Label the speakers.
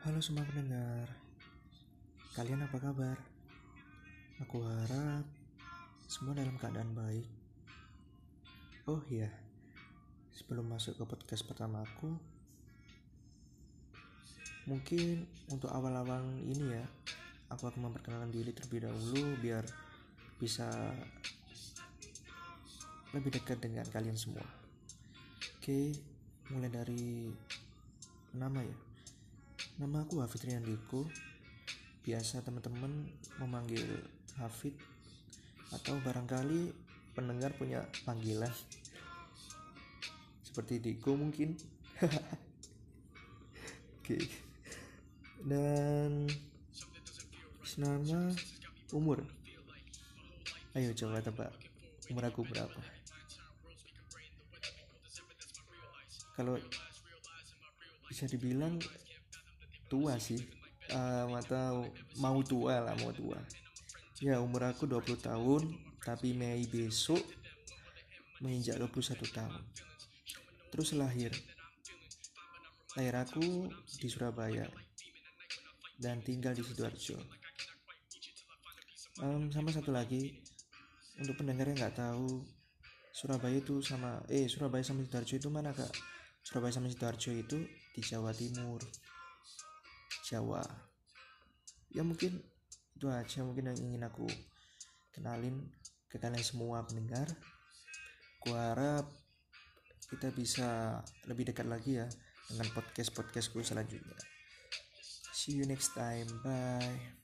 Speaker 1: Halo semua pendengar, kalian apa kabar? Aku harap semua dalam keadaan baik. Oh iya, sebelum masuk ke podcast pertama aku, mungkin untuk awal-awal ini ya, aku akan memperkenalkan diri terlebih dahulu biar bisa lebih dekat dengan kalian semua. Oke, mulai dari nama ya. Nama aku Hafid Riyandiko. Biasa teman-teman memanggil Hafid atau barangkali pendengar punya panggilan seperti Diko mungkin. Oke. Dan nama umur. Ayo coba tebak umur aku berapa. Kalau bisa dibilang tua sih. Uh, atau mau tua lah mau tua. Ya umur aku 20 tahun tapi Mei besok menginjak 21 tahun. Terus lahir. Lahir aku di Surabaya dan tinggal di Sidoarjo. Um, sama satu lagi untuk pendengar yang nggak tahu Surabaya itu sama eh Surabaya sama Sidoarjo itu mana kak? Surabaya sama Sidoarjo itu di Jawa Timur Jawa. Ya mungkin itu aja mungkin yang ingin aku kenalin ke kalian semua pendengar. Ku harap kita bisa lebih dekat lagi ya dengan podcast podcastku selanjutnya. See you next time. Bye